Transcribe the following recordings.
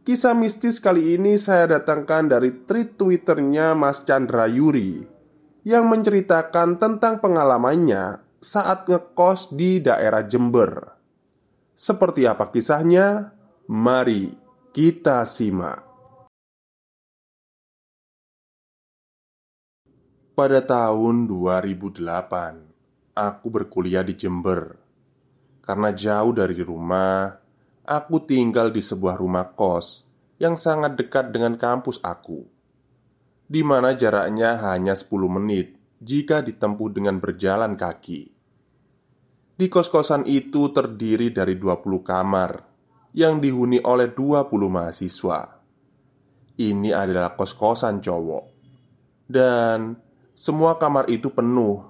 Kisah mistis kali ini saya datangkan dari tweet twitternya Mas Chandra Yuri Yang menceritakan tentang pengalamannya saat ngekos di daerah Jember. Seperti apa kisahnya? Mari kita simak. Pada tahun 2008 Aku berkuliah di Jember. Karena jauh dari rumah aku tinggal di sebuah rumah kos yang sangat dekat dengan kampus aku, di mana jaraknya hanya 10 menit jika ditempuh dengan berjalan kaki. Di kos-kosan itu terdiri dari 20 kamar yang dihuni oleh 20 mahasiswa. Ini adalah kos-kosan cowok. Dan semua kamar itu penuh.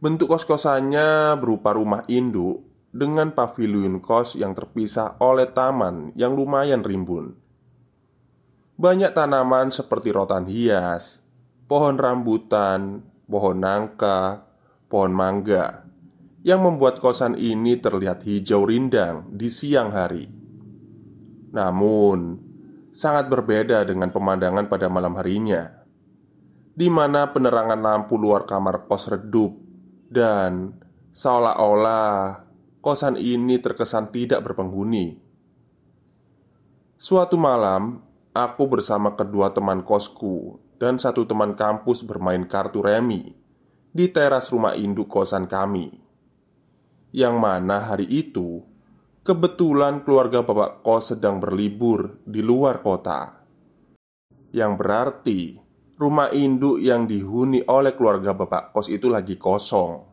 Bentuk kos-kosannya berupa rumah induk dengan pavilion kos yang terpisah oleh taman yang lumayan rimbun. Banyak tanaman seperti rotan hias, pohon rambutan, pohon nangka, pohon mangga yang membuat kosan ini terlihat hijau rindang di siang hari. Namun, sangat berbeda dengan pemandangan pada malam harinya, di mana penerangan lampu luar kamar kos redup dan seolah-olah kosan ini terkesan tidak berpenghuni. Suatu malam, aku bersama kedua teman kosku dan satu teman kampus bermain kartu remi di teras rumah induk kosan kami. Yang mana hari itu kebetulan keluarga bapak kos sedang berlibur di luar kota. Yang berarti rumah induk yang dihuni oleh keluarga bapak kos itu lagi kosong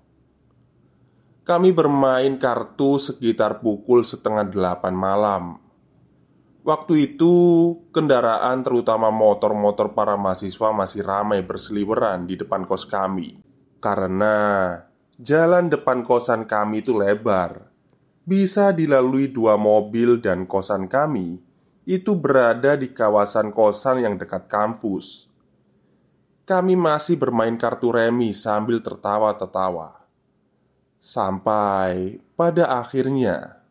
kami bermain kartu sekitar pukul setengah delapan malam. Waktu itu, kendaraan terutama motor-motor para mahasiswa masih ramai berseliweran di depan kos kami karena jalan depan kosan kami itu lebar, bisa dilalui dua mobil, dan kosan kami itu berada di kawasan kosan yang dekat kampus. Kami masih bermain kartu remi sambil tertawa-tertawa. Sampai pada akhirnya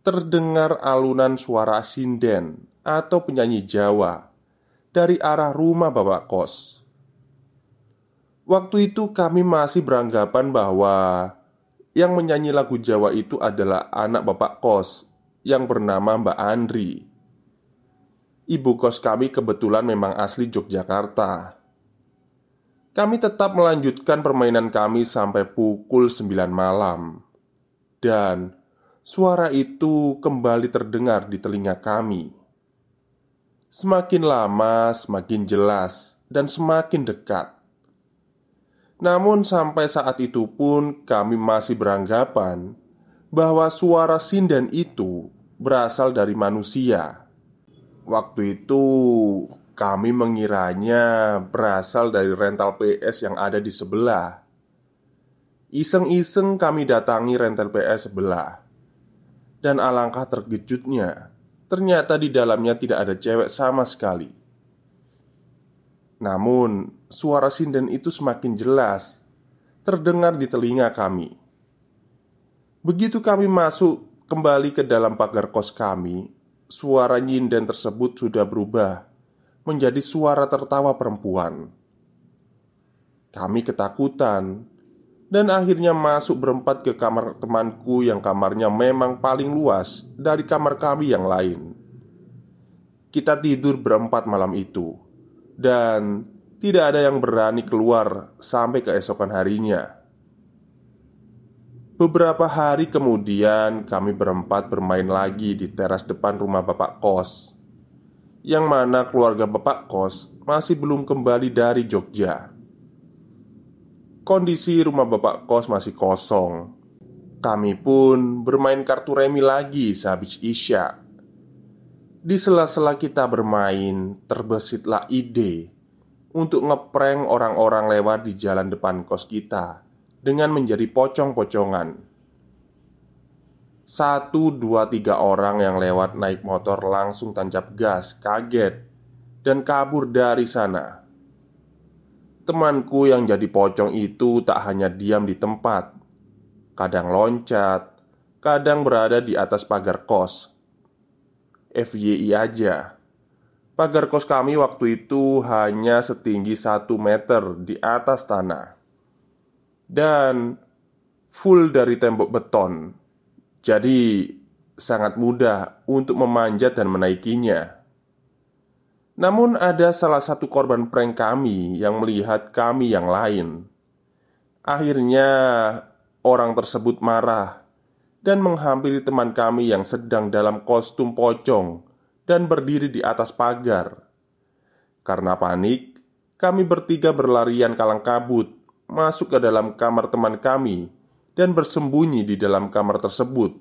terdengar alunan suara sinden atau penyanyi Jawa dari arah rumah bapak kos. Waktu itu kami masih beranggapan bahwa yang menyanyi lagu Jawa itu adalah anak bapak kos yang bernama Mbak Andri. Ibu kos kami kebetulan memang asli Yogyakarta kami tetap melanjutkan permainan kami sampai pukul 9 malam. Dan suara itu kembali terdengar di telinga kami. Semakin lama semakin jelas dan semakin dekat. Namun sampai saat itu pun kami masih beranggapan Bahwa suara sinden itu berasal dari manusia. Waktu itu kami mengiranya berasal dari rental PS yang ada di sebelah. Iseng-iseng kami datangi rental PS sebelah, dan alangkah terkejutnya, ternyata di dalamnya tidak ada cewek sama sekali. Namun, suara sinden itu semakin jelas terdengar di telinga kami. Begitu kami masuk kembali ke dalam pagar kos kami, suara nyinden tersebut sudah berubah menjadi suara tertawa perempuan. Kami ketakutan dan akhirnya masuk berempat ke kamar temanku yang kamarnya memang paling luas dari kamar kami yang lain. Kita tidur berempat malam itu, dan tidak ada yang berani keluar sampai keesokan harinya. Beberapa hari kemudian, kami berempat bermain lagi di teras depan rumah bapak kos yang mana keluarga bapak kos masih belum kembali dari Jogja. Kondisi rumah bapak kos masih kosong. Kami pun bermain kartu remi lagi sehabis Isya Di sela-sela kita bermain, terbesitlah ide untuk ngeprank orang-orang lewat di jalan depan kos kita dengan menjadi pocong-pocongan. Satu, dua, tiga orang yang lewat naik motor langsung tancap gas, kaget, dan kabur dari sana. Temanku yang jadi pocong itu tak hanya diam di tempat, kadang loncat, kadang berada di atas pagar kos. FYI aja, Pagar kos kami waktu itu hanya setinggi satu meter di atas tanah Dan full dari tembok beton Jadi sangat mudah untuk memanjat dan menaikinya Namun ada salah satu korban prank kami yang melihat kami yang lain Akhirnya orang tersebut marah dan menghampiri teman kami yang sedang dalam kostum pocong dan berdiri di atas pagar. Karena panik, kami bertiga berlarian kalang kabut masuk ke dalam kamar teman kami dan bersembunyi di dalam kamar tersebut.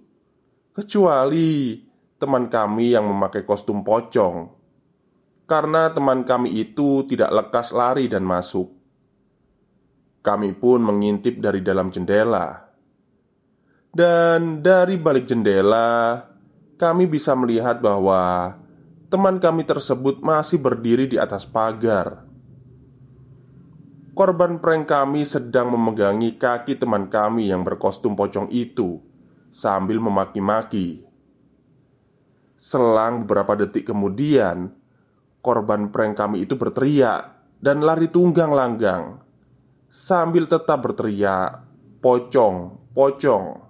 Kecuali teman kami yang memakai kostum pocong, karena teman kami itu tidak lekas lari dan masuk. Kami pun mengintip dari dalam jendela, dan dari balik jendela kami bisa melihat bahwa teman kami tersebut masih berdiri di atas pagar. Korban prank kami sedang memegangi kaki teman kami yang berkostum pocong itu sambil memaki-maki. Selang beberapa detik kemudian, korban prank kami itu berteriak dan lari tunggang langgang sambil tetap berteriak, "Pocong, pocong!"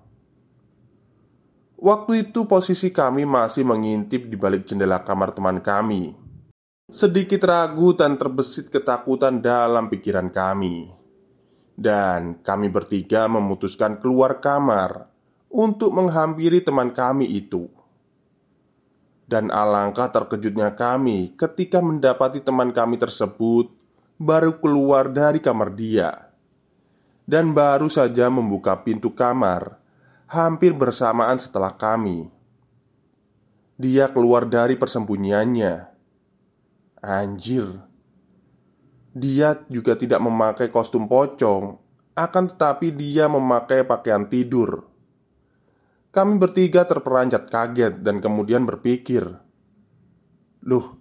Waktu itu posisi kami masih mengintip di balik jendela kamar teman kami Sedikit ragu dan terbesit ketakutan dalam pikiran kami Dan kami bertiga memutuskan keluar kamar Untuk menghampiri teman kami itu Dan alangkah terkejutnya kami ketika mendapati teman kami tersebut Baru keluar dari kamar dia Dan baru saja membuka pintu kamar hampir bersamaan setelah kami. Dia keluar dari persembunyiannya. Anjir, dia juga tidak memakai kostum pocong, akan tetapi dia memakai pakaian tidur. Kami bertiga terperanjat kaget dan kemudian berpikir, "Loh,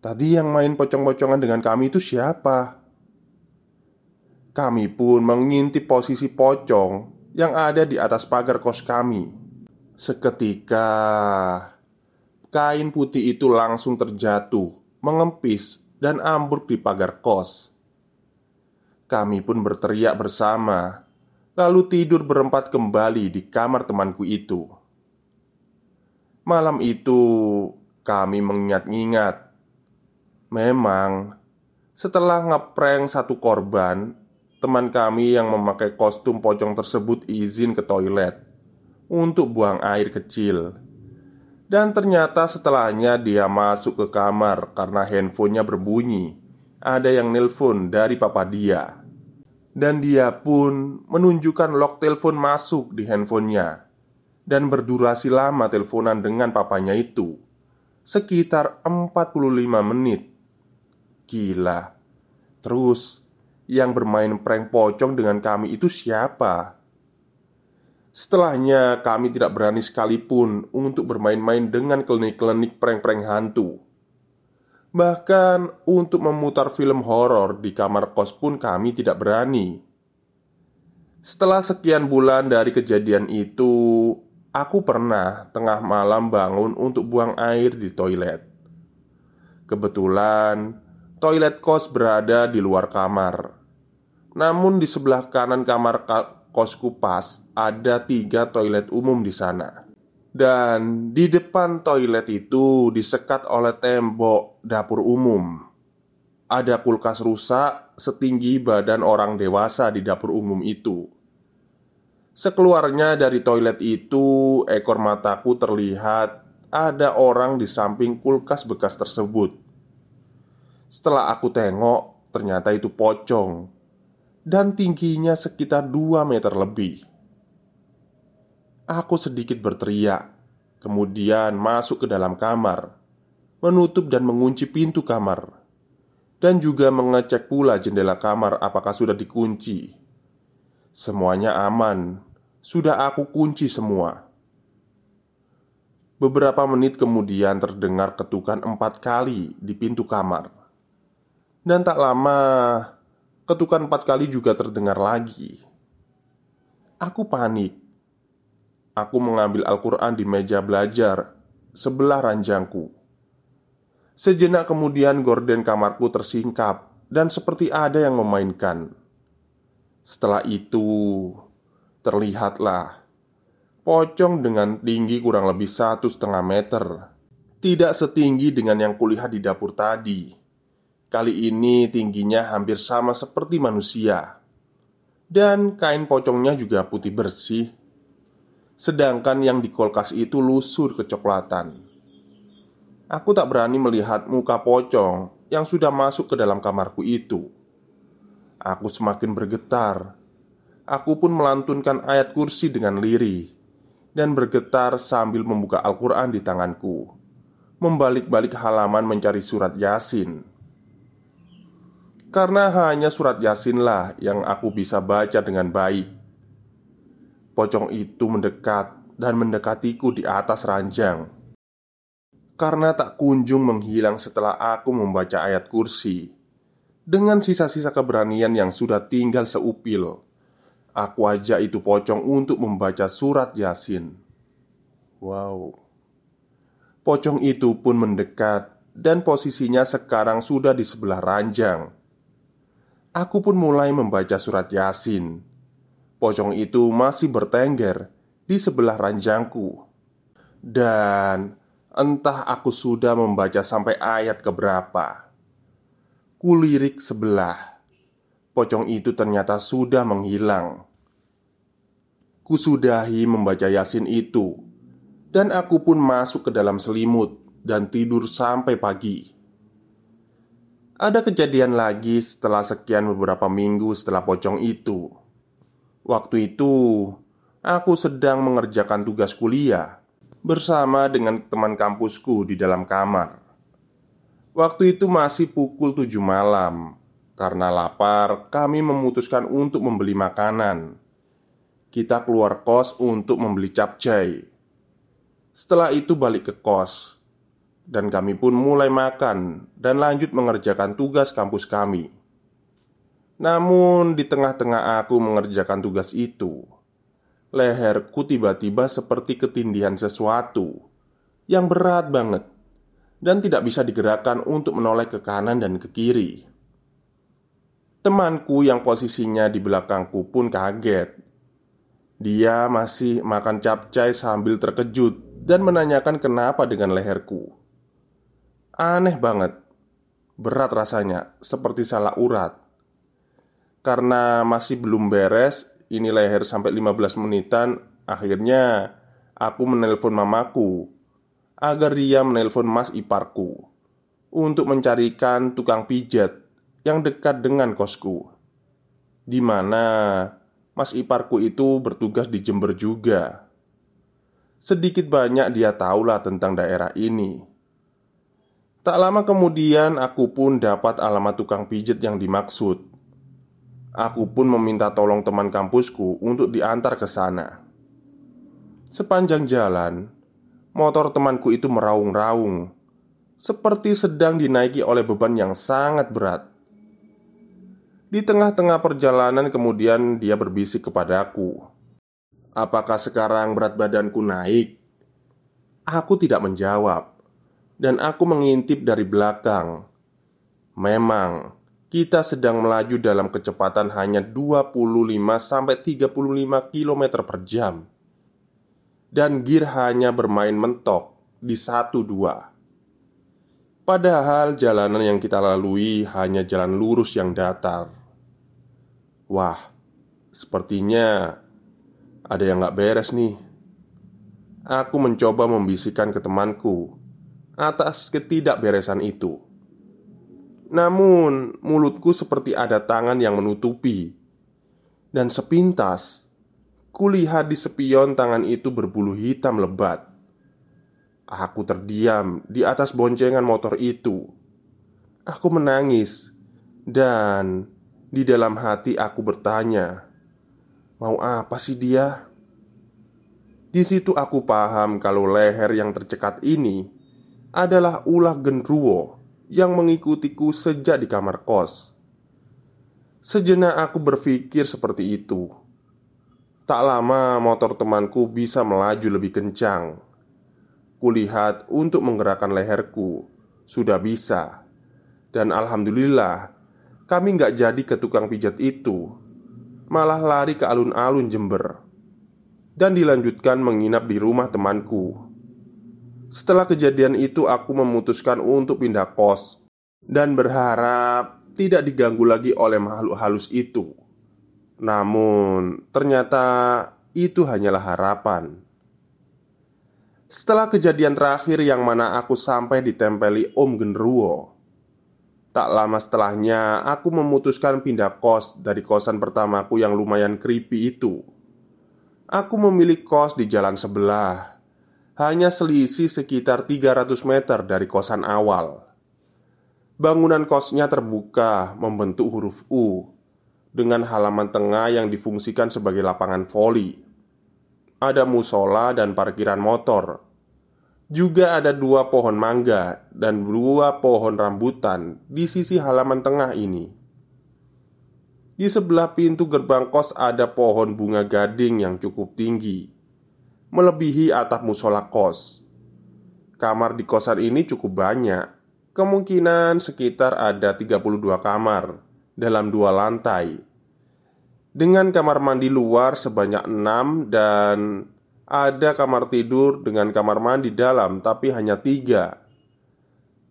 tadi yang main pocong-pocongan dengan kami itu siapa?" Kami pun mengintip posisi pocong yang ada di atas pagar kos kami. Seketika kain putih itu langsung terjatuh, mengempis, dan ambruk di pagar kos. Kami pun berteriak bersama, lalu tidur berempat kembali di kamar temanku itu. Malam itu kami mengingat-ingat. Memang, setelah ngeprank satu korban, teman kami yang memakai kostum pocong tersebut izin ke toilet untuk buang air kecil. Dan ternyata setelahnya dia masuk ke kamar karena handphonenya berbunyi. Ada yang nelpon dari papa dia. Dan dia pun menunjukkan lock telepon masuk di handphonenya Dan berdurasi lama teleponan dengan papanya itu Sekitar 45 menit Gila Terus yang bermain prank pocong dengan kami itu siapa? Setelahnya, kami tidak berani sekalipun untuk bermain-main dengan klinik-klinik prank-prank hantu. Bahkan untuk memutar film horor di kamar kos pun kami tidak berani. Setelah sekian bulan dari kejadian itu, aku pernah tengah malam bangun untuk buang air di toilet. Kebetulan, toilet kos berada di luar kamar. Namun di sebelah kanan kamar kosku pas ada tiga toilet umum di sana. Dan di depan toilet itu disekat oleh tembok dapur umum. Ada kulkas rusak setinggi badan orang dewasa di dapur umum itu. Sekeluarnya dari toilet itu, ekor mataku terlihat ada orang di samping kulkas bekas tersebut. Setelah aku tengok, ternyata itu pocong dan tingginya sekitar 2 meter lebih. Aku sedikit berteriak, kemudian masuk ke dalam kamar menutup dan mengunci pintu kamar, dan juga mengecek pula jendela kamar apakah sudah dikunci. Semuanya aman, sudah aku kunci semua. Beberapa menit kemudian terdengar ketukan empat kali di pintu kamar Dan tak lama Ketukan empat kali juga terdengar lagi. Aku panik. Aku mengambil Al-Quran di meja belajar Sebelah ranjangku. Sejenak kemudian gorden kamarku tersingkap Dan seperti ada yang memainkan. Setelah itu Terlihatlah Pocong dengan tinggi kurang lebih satu setengah meter Tidak setinggi dengan yang kulihat di dapur tadi Kali ini tingginya hampir sama seperti manusia. Dan kain pocongnya juga putih bersih. Sedangkan yang di kulkas itu lusur kecoklatan. Aku tak berani melihat muka pocong yang sudah masuk ke dalam kamarku itu. Aku semakin bergetar. Aku pun melantunkan ayat kursi dengan lirih dan bergetar sambil membuka Al-Quran di tanganku, membalik-balik halaman mencari surat Yasin. Karena hanya surat Yasinlah yang aku bisa baca dengan baik. Pocong itu mendekat dan mendekatiku di atas ranjang. Karena tak kunjung menghilang setelah aku membaca ayat kursi, dengan sisa-sisa keberanian yang sudah tinggal seupil Aku ajak itu pocong untuk membaca surat Yasin. Wow, pocong itu pun mendekat, dan posisinya sekarang sudah di sebelah ranjang. Aku pun mulai membaca surat Yasin. Pocong itu masih bertengger di sebelah ranjangku, dan entah aku sudah membaca sampai ayat keberapa. Kulirik sebelah, pocong itu ternyata sudah menghilang. Kusudahi membaca Yasin itu Dan aku pun masuk ke dalam selimut Dan tidur sampai pagi Ada kejadian lagi setelah sekian beberapa minggu setelah pocong itu. Waktu itu Aku sedang mengerjakan tugas kuliah Bersama dengan teman kampusku di dalam kamar. Waktu itu masih pukul 7 malam. Karena lapar, kami memutuskan untuk membeli makanan. Kita keluar kos untuk membeli capcay. Setelah itu balik ke kos, dan kami pun mulai makan dan lanjut mengerjakan tugas kampus kami. Namun, di tengah-tengah aku mengerjakan tugas itu, leherku tiba-tiba seperti ketindihan sesuatu yang berat banget dan tidak bisa digerakkan untuk menoleh ke kanan dan ke kiri. Temanku yang posisinya di belakangku pun kaget dia masih makan capcay sambil terkejut dan menanyakan kenapa dengan leherku. Aneh banget, berat rasanya, seperti salah urat. Karena masih belum beres, ini leher sampai 15 menitan. Akhirnya, aku menelpon mamaku agar dia menelpon mas iparku untuk mencarikan tukang pijat yang dekat dengan kosku, di mana Mas iparku itu bertugas di Jember juga. Sedikit banyak dia tahulah tentang daerah ini. Tak lama kemudian aku pun dapat alamat tukang pijit yang dimaksud. Aku pun meminta tolong teman kampusku untuk diantar ke sana. Sepanjang jalan, motor temanku itu meraung-raung, seperti sedang dinaiki oleh beban yang sangat berat. Di tengah-tengah perjalanan, kemudian dia berbisik kepadaku, "Apakah sekarang berat badanku naik?" Aku tidak menjawab, dan aku mengintip dari belakang. Memang, kita sedang melaju dalam kecepatan hanya 25-35 km per jam Dan gear hanya bermain mentok di 1-2 Padahal jalanan yang kita lalui hanya jalan lurus yang datar Wah, sepertinya ada yang gak beres nih. Aku mencoba membisikkan ke temanku atas ketidakberesan itu. Namun, mulutku seperti ada tangan yang menutupi, dan sepintas kulihat di spion tangan itu berbulu hitam lebat. Aku terdiam di atas boncengan motor itu. Aku menangis, dan di dalam hati aku bertanya, "Mau apa sih dia?" Di situ aku paham kalau leher yang tercekat ini adalah ulah genruwo yang mengikutiku sejak di kamar kos. Sejenak aku berpikir seperti itu. Tak lama motor temanku bisa melaju lebih kencang. Kulihat untuk menggerakkan leherku sudah bisa, dan alhamdulillah kami nggak jadi ke tukang pijat itu, malah lari ke alun-alun Jember dan dilanjutkan menginap di rumah temanku. Setelah kejadian itu, aku memutuskan untuk pindah kos dan berharap tidak diganggu lagi oleh makhluk halus itu. Namun, ternyata itu hanyalah harapan. Setelah kejadian terakhir yang mana aku sampai ditempeli Om Genruwo Tak lama setelahnya, aku memutuskan pindah kos dari kosan pertamaku yang lumayan creepy itu Aku memilih kos di jalan sebelah Hanya selisih sekitar 300 meter dari kosan awal. Bangunan kosnya terbuka membentuk huruf U Dengan halaman tengah yang difungsikan sebagai lapangan voli. Ada musola dan parkiran motor. Juga ada dua pohon mangga dan dua pohon rambutan di sisi halaman tengah ini. Di sebelah pintu gerbang kos ada pohon bunga gading yang cukup tinggi Melebihi atap musola kos. Kamar di kosan ini cukup banyak. Kemungkinan sekitar ada 32 kamar Dalam dua lantai. Dengan kamar mandi luar sebanyak 6 Dan ada kamar tidur dengan kamar mandi dalam Tapi hanya tiga.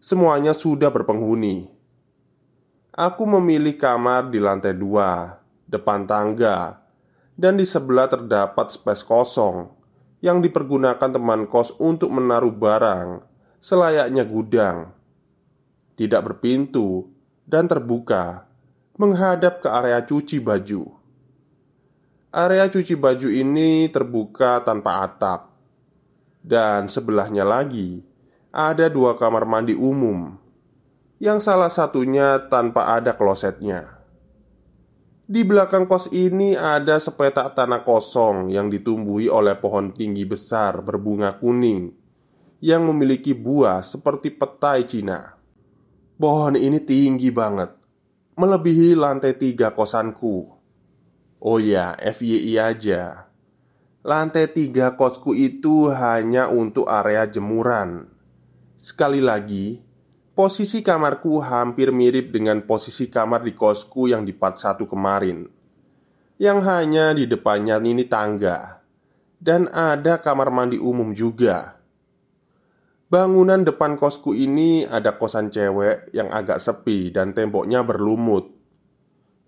Semuanya sudah berpenghuni. Aku memilih kamar di lantai dua, depan tangga, dan di sebelah terdapat space kosong yang dipergunakan teman kos untuk menaruh barang selayaknya gudang. Tidak berpintu dan terbuka, menghadap ke area cuci baju. Area cuci baju ini terbuka tanpa atap, dan sebelahnya lagi ada dua kamar mandi umum yang salah satunya tanpa ada klosetnya. Di belakang kos ini ada sepetak tanah kosong yang ditumbuhi oleh pohon tinggi besar berbunga kuning yang memiliki buah seperti petai Cina. Pohon ini tinggi banget, melebihi lantai tiga kosanku. Oh ya, FYI aja. Lantai tiga kosku itu hanya untuk area jemuran. Sekali lagi, Posisi kamarku hampir mirip dengan posisi kamar di kosku yang di part 1 kemarin. Yang hanya di depannya ini tangga. Dan ada kamar mandi umum juga. Bangunan depan kosku ini ada kosan cewek yang agak sepi dan temboknya berlumut.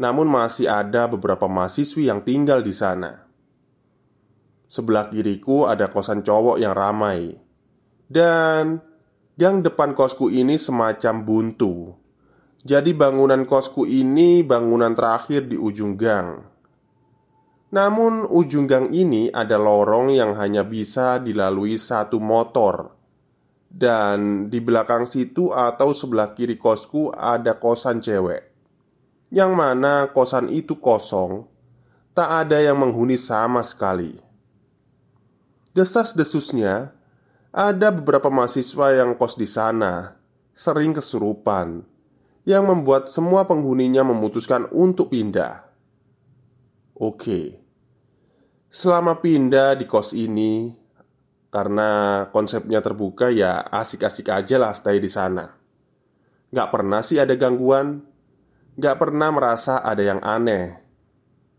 Namun masih ada beberapa mahasiswi yang tinggal di sana. Sebelah kiriku ada kosan cowok yang ramai. Dan Gang depan kosku ini semacam buntu. Jadi bangunan kosku ini bangunan terakhir di ujung gang. Namun ujung gang ini ada lorong yang hanya bisa dilalui satu motor. Dan di belakang situ atau sebelah kiri kosku ada kosan cewek. Yang mana kosan itu kosong. Tak ada yang menghuni sama sekali. Desas-desusnya ada beberapa mahasiswa yang kos di sana sering kesurupan yang membuat semua penghuninya memutuskan untuk pindah. Oke, selama pindah di kos ini, karena konsepnya terbuka, ya asik-asik aja lah stay di sana. Gak pernah sih ada gangguan, gak pernah merasa ada yang aneh,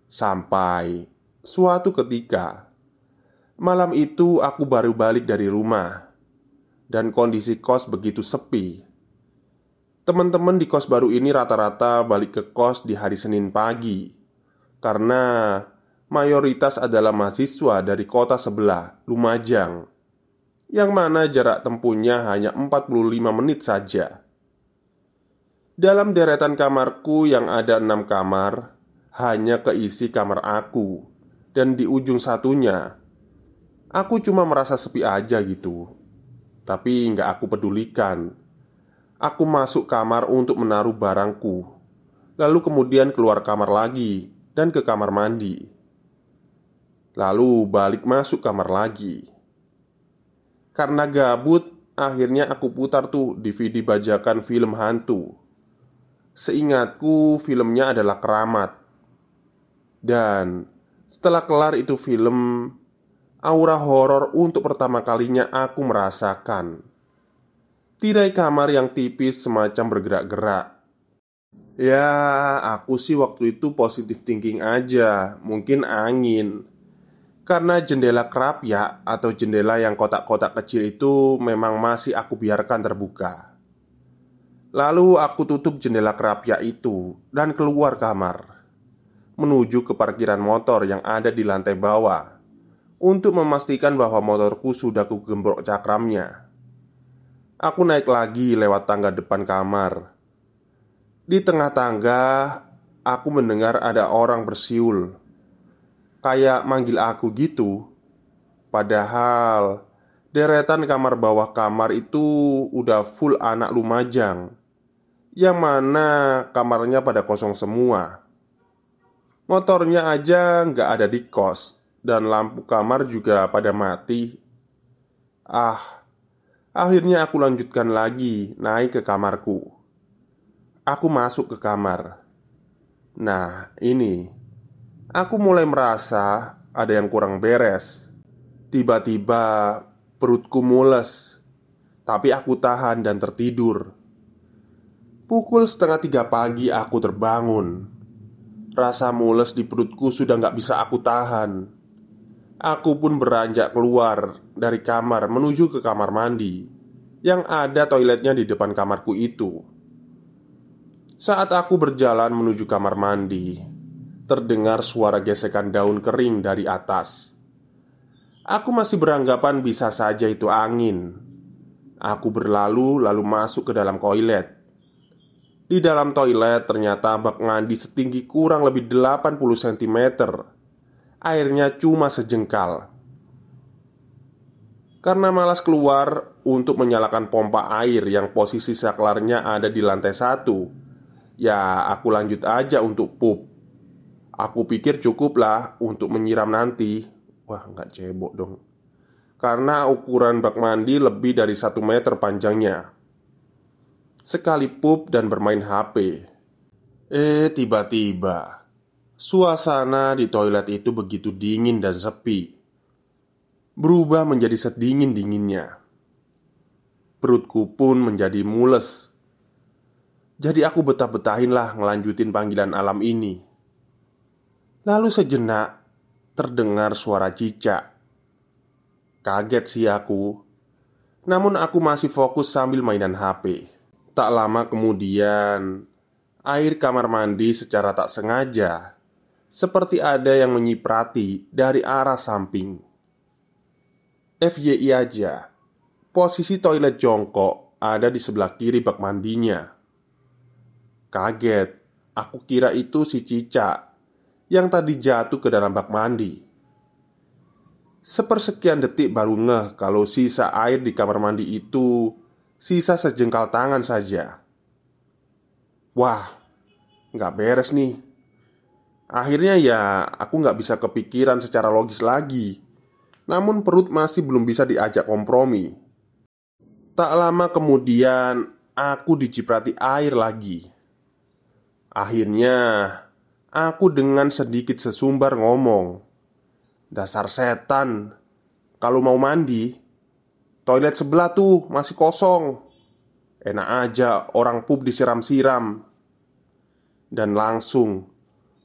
sampai suatu ketika Malam itu aku baru balik dari rumah. Dan kondisi kos begitu sepi. Teman-teman di kos baru ini rata-rata balik ke kos di hari Senin pagi. Karena mayoritas adalah mahasiswa dari kota sebelah, Lumajang. Yang mana jarak tempuhnya hanya 45 menit saja. Dalam deretan kamarku yang ada enam kamar Hanya keisi kamar aku. Dan di ujung satunya Aku cuma merasa sepi aja gitu tapi nggak aku pedulikan. Aku masuk kamar untuk menaruh barangku, lalu kemudian keluar kamar lagi dan ke kamar mandi. Lalu balik masuk kamar lagi. Karena gabut, akhirnya aku putar tuh DVD bajakan film hantu. Seingatku, filmnya adalah Keramat. Dan setelah kelar itu film, aura horor untuk pertama kalinya aku merasakan. Tirai kamar yang tipis semacam bergerak-gerak. Ya, aku sih waktu itu positif thinking aja, mungkin angin. Karena jendela kerap ya atau jendela yang kotak-kotak kecil itu memang masih aku biarkan terbuka. Lalu aku tutup jendela kerapia itu dan keluar kamar Menuju ke parkiran motor yang ada di lantai bawah Untuk memastikan bahwa motorku sudah kugembrok cakramnya. Aku naik lagi lewat tangga depan kamar. Di tengah tangga Aku mendengar ada orang bersiul. Kayak manggil aku gitu. Padahal Deretan kamar bawah kamar itu udah full anak lumajang. Yang mana kamarnya pada kosong semua. Motornya aja nggak ada di kos, dan lampu kamar juga pada mati. Ah, akhirnya aku lanjutkan lagi naik ke kamarku. Aku masuk ke kamar. Nah, ini aku mulai merasa ada yang kurang beres. Tiba-tiba perutku mules, tapi aku tahan dan tertidur. Pukul setengah tiga pagi aku terbangun Rasa mules di perutku sudah nggak bisa aku tahan Aku pun beranjak keluar dari kamar menuju ke kamar mandi Yang ada toiletnya di depan kamarku itu. Saat aku berjalan menuju kamar mandi Terdengar suara gesekan daun kering dari atas. Aku masih beranggapan bisa saja itu angin. Aku berlalu lalu masuk ke dalam toilet. Di dalam toilet ternyata bak mandi setinggi kurang lebih 80 cm Airnya cuma sejengkal. Karena malas keluar untuk menyalakan pompa air yang posisi saklarnya ada di lantai satu. Ya aku lanjut aja untuk pup. Aku pikir cukuplah untuk menyiram nanti. Wah nggak cebok dong. Karena ukuran bak mandi lebih dari satu meter panjangnya. Sekali pup dan bermain HP. Eh, tiba-tiba suasana di toilet itu begitu dingin dan sepi, berubah menjadi sedingin-dinginnya. Perutku pun menjadi mules. Jadi aku betah-betahin lah ngelanjutin panggilan alam ini. Lalu sejenak terdengar suara cicak. Kaget sih aku, namun aku masih fokus sambil mainan HP. Tak lama kemudian, air kamar mandi secara tak sengaja seperti ada yang menyiprati dari arah samping. FYI aja, posisi toilet jongkok ada di sebelah kiri bak mandinya. Kaget, aku kira itu si Cica yang tadi jatuh ke dalam bak mandi. Sepersekian detik baru ngeh kalau sisa air di kamar mandi itu Sisa sejengkal tangan saja Wah, nggak beres nih Akhirnya ya aku nggak bisa kepikiran secara logis lagi. Namun perut masih belum bisa diajak kompromi. Tak lama kemudian aku diciprati air lagi. Akhirnya aku dengan sedikit sesumbar ngomong Dasar setan Kalau mau mandi Toilet sebelah tuh masih kosong. Enak aja orang pup disiram-siram. Dan langsung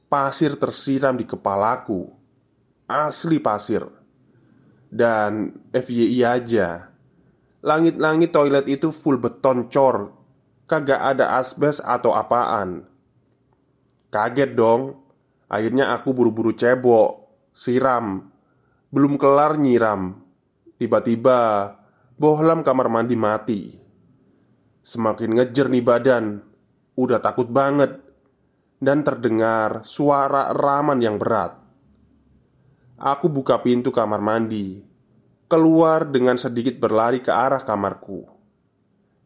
Pasir tersiram di kepalaku. Asli pasir. Dan FYI aja. Langit-langit toilet itu full beton cor. Kagak ada asbes atau apaan. Kaget dong. Akhirnya aku buru-buru cebok. Siram. Belum kelar nyiram. Tiba-tiba Bohlam kamar mandi mati. Semakin ngejer nih badan. Udah takut banget Dan terdengar suara raman yang berat Aku buka pintu kamar mandi keluar dengan sedikit berlari ke arah kamarku.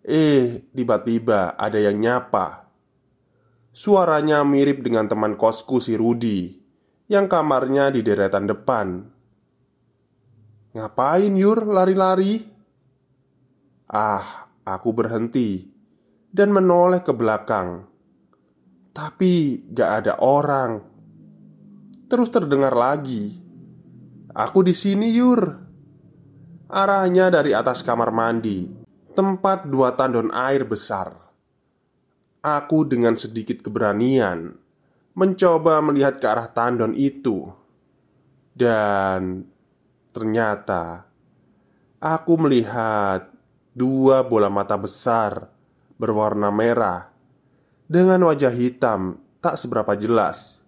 Eh, tiba-tiba ada yang nyapa. Suaranya mirip dengan teman kosku si Rudi yang kamarnya di deretan depan. Ngapain Yur lari-lari? Ah, aku berhenti dan menoleh ke belakang. Tapi gak ada orang. Terus terdengar lagi, "Aku di sini, Yur." Arahnya dari atas kamar mandi, tempat dua tandon air besar. Aku dengan sedikit keberanian mencoba melihat ke arah tandon itu, dan ternyata aku melihat dua bola mata besar berwarna merah dengan wajah hitam tak seberapa jelas.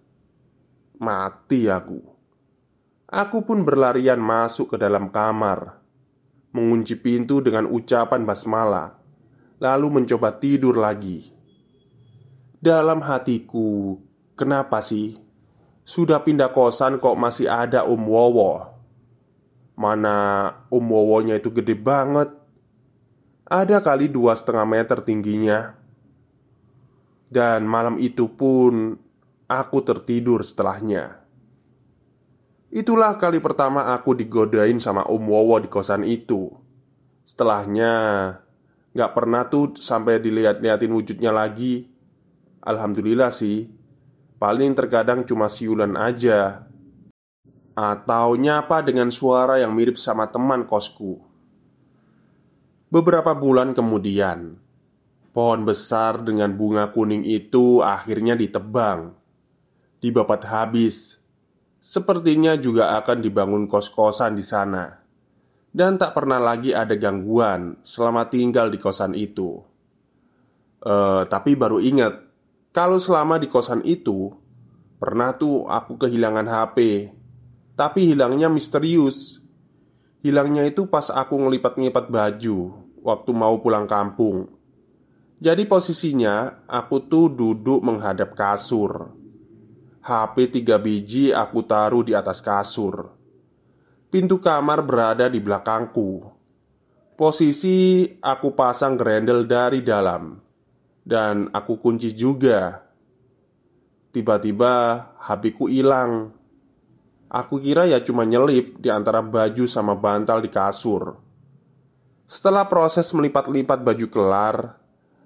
Mati aku. Aku pun berlarian masuk ke dalam kamar, mengunci pintu dengan ucapan basmalah, lalu mencoba tidur lagi. Dalam hatiku, kenapa sih sudah pindah kosan kok masih ada Om Wowo? Mana Om Wowonya itu gede banget, ada kali dua setengah meter tingginya. Dan malam itu pun Aku tertidur setelahnya. Itulah kali pertama aku digodain sama Om Wowo di kosan itu. Setelahnya, gak pernah tuh sampai dilihat-liatin wujudnya lagi. Alhamdulillah sih, paling terkadang cuma siulan aja. Atau nyapa dengan suara yang mirip sama teman kosku. Beberapa bulan kemudian, pohon besar dengan bunga kuning itu akhirnya ditebang dibabat habis. Sepertinya juga akan dibangun kos-kosan di sana, dan tak pernah lagi ada gangguan selama tinggal di kosan itu. Uh, tapi baru ingat kalau selama di kosan itu pernah tuh aku kehilangan HP, tapi hilangnya misterius. Hilangnya itu pas aku ngelipat-ngelipat baju waktu mau pulang kampung. Jadi posisinya aku tuh duduk menghadap kasur. HP tiga biji aku taruh di atas kasur. Pintu kamar berada di belakangku. Posisi aku pasang grendel dari dalam. Dan aku kunci juga. Tiba-tiba HP ku hilang. Aku kira ya cuma nyelip di antara baju sama bantal di kasur. Setelah proses melipat-lipat baju kelar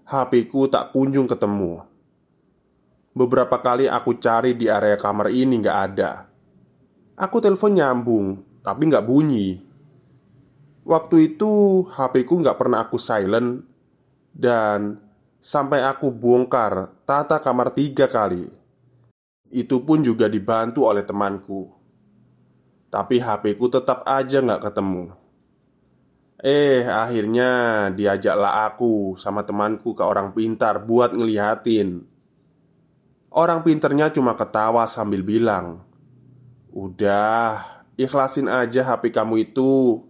HP ku tak kunjung ketemu. Beberapa kali aku cari di area kamar ini nggak ada. Aku telepon nyambung, tapi nggak bunyi. Waktu itu HP ku nggak pernah aku silent Dan sampai aku bongkar tata kamar tiga kali. Itu pun juga dibantu oleh temanku. Tapi HP ku tetap aja nggak ketemu Eh, akhirnya diajaklah aku sama temanku ke orang pintar buat ngeliatin. Orang pinternya cuma ketawa sambil bilang Udah, ikhlasin aja HP kamu itu.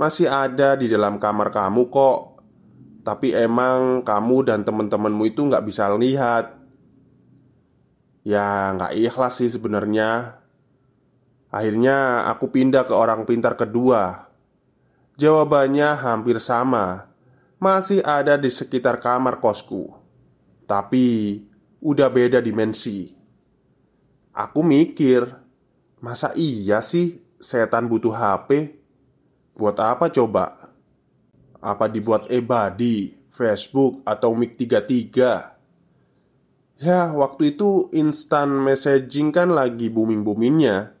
Masih ada di dalam kamar kamu kok. Tapi emang kamu dan temen-temenmu itu nggak bisa lihat. Ya nggak ikhlas sih sebenarnya. Akhirnya aku pindah ke orang pintar kedua Jawabannya hampir sama Masih ada di sekitar kamar kosku Tapi udah beda dimensi. Aku mikir, masa iya sih setan butuh HP? Buat apa coba? Apa dibuat ebadi, Facebook, atau Mic 33? Ya, waktu itu instant messaging kan lagi booming-boomingnya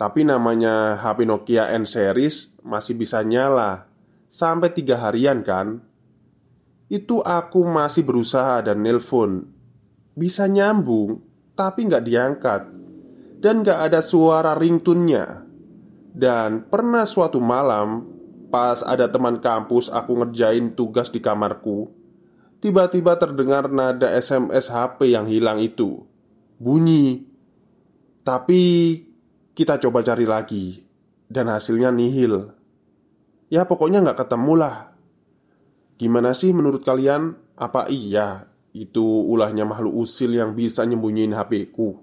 Tapi namanya HP Nokia N series masih bisa nyala Sampai tiga harian kan? Itu aku masih berusaha dan nelpon. Bisa nyambung, tapi nggak diangkat. Dan nggak ada suara ringtunnya. Dan pernah suatu malam, pas ada teman kampus aku ngerjain tugas di kamarku, tiba-tiba terdengar nada SMS HP yang hilang itu. Bunyi. Tapi kita coba cari lagi, dan hasilnya nihil. Ya, pokoknya nggak ketemu lah. Gimana sih menurut kalian? Apa iya itu ulahnya makhluk usil yang bisa nyembunyiin HP ku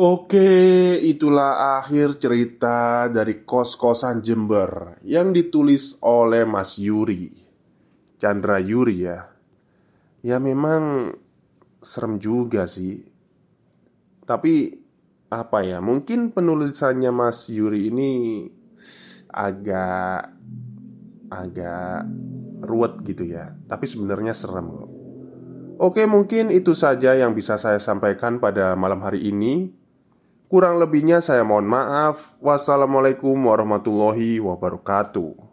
Oke, itulah akhir cerita dari kos-kosan Jember yang ditulis oleh Mas Yuri Chandra Yuri ya Ya memang serem juga sih Tapi apa ya, mungkin penulisannya Mas Yuri ini agak agak ruwet gitu ya Tapi sebenarnya serem loh Oke mungkin itu saja yang bisa saya sampaikan pada malam hari ini Kurang lebihnya saya mohon maaf. Wassalamualaikum warahmatullahi wabarakatuh.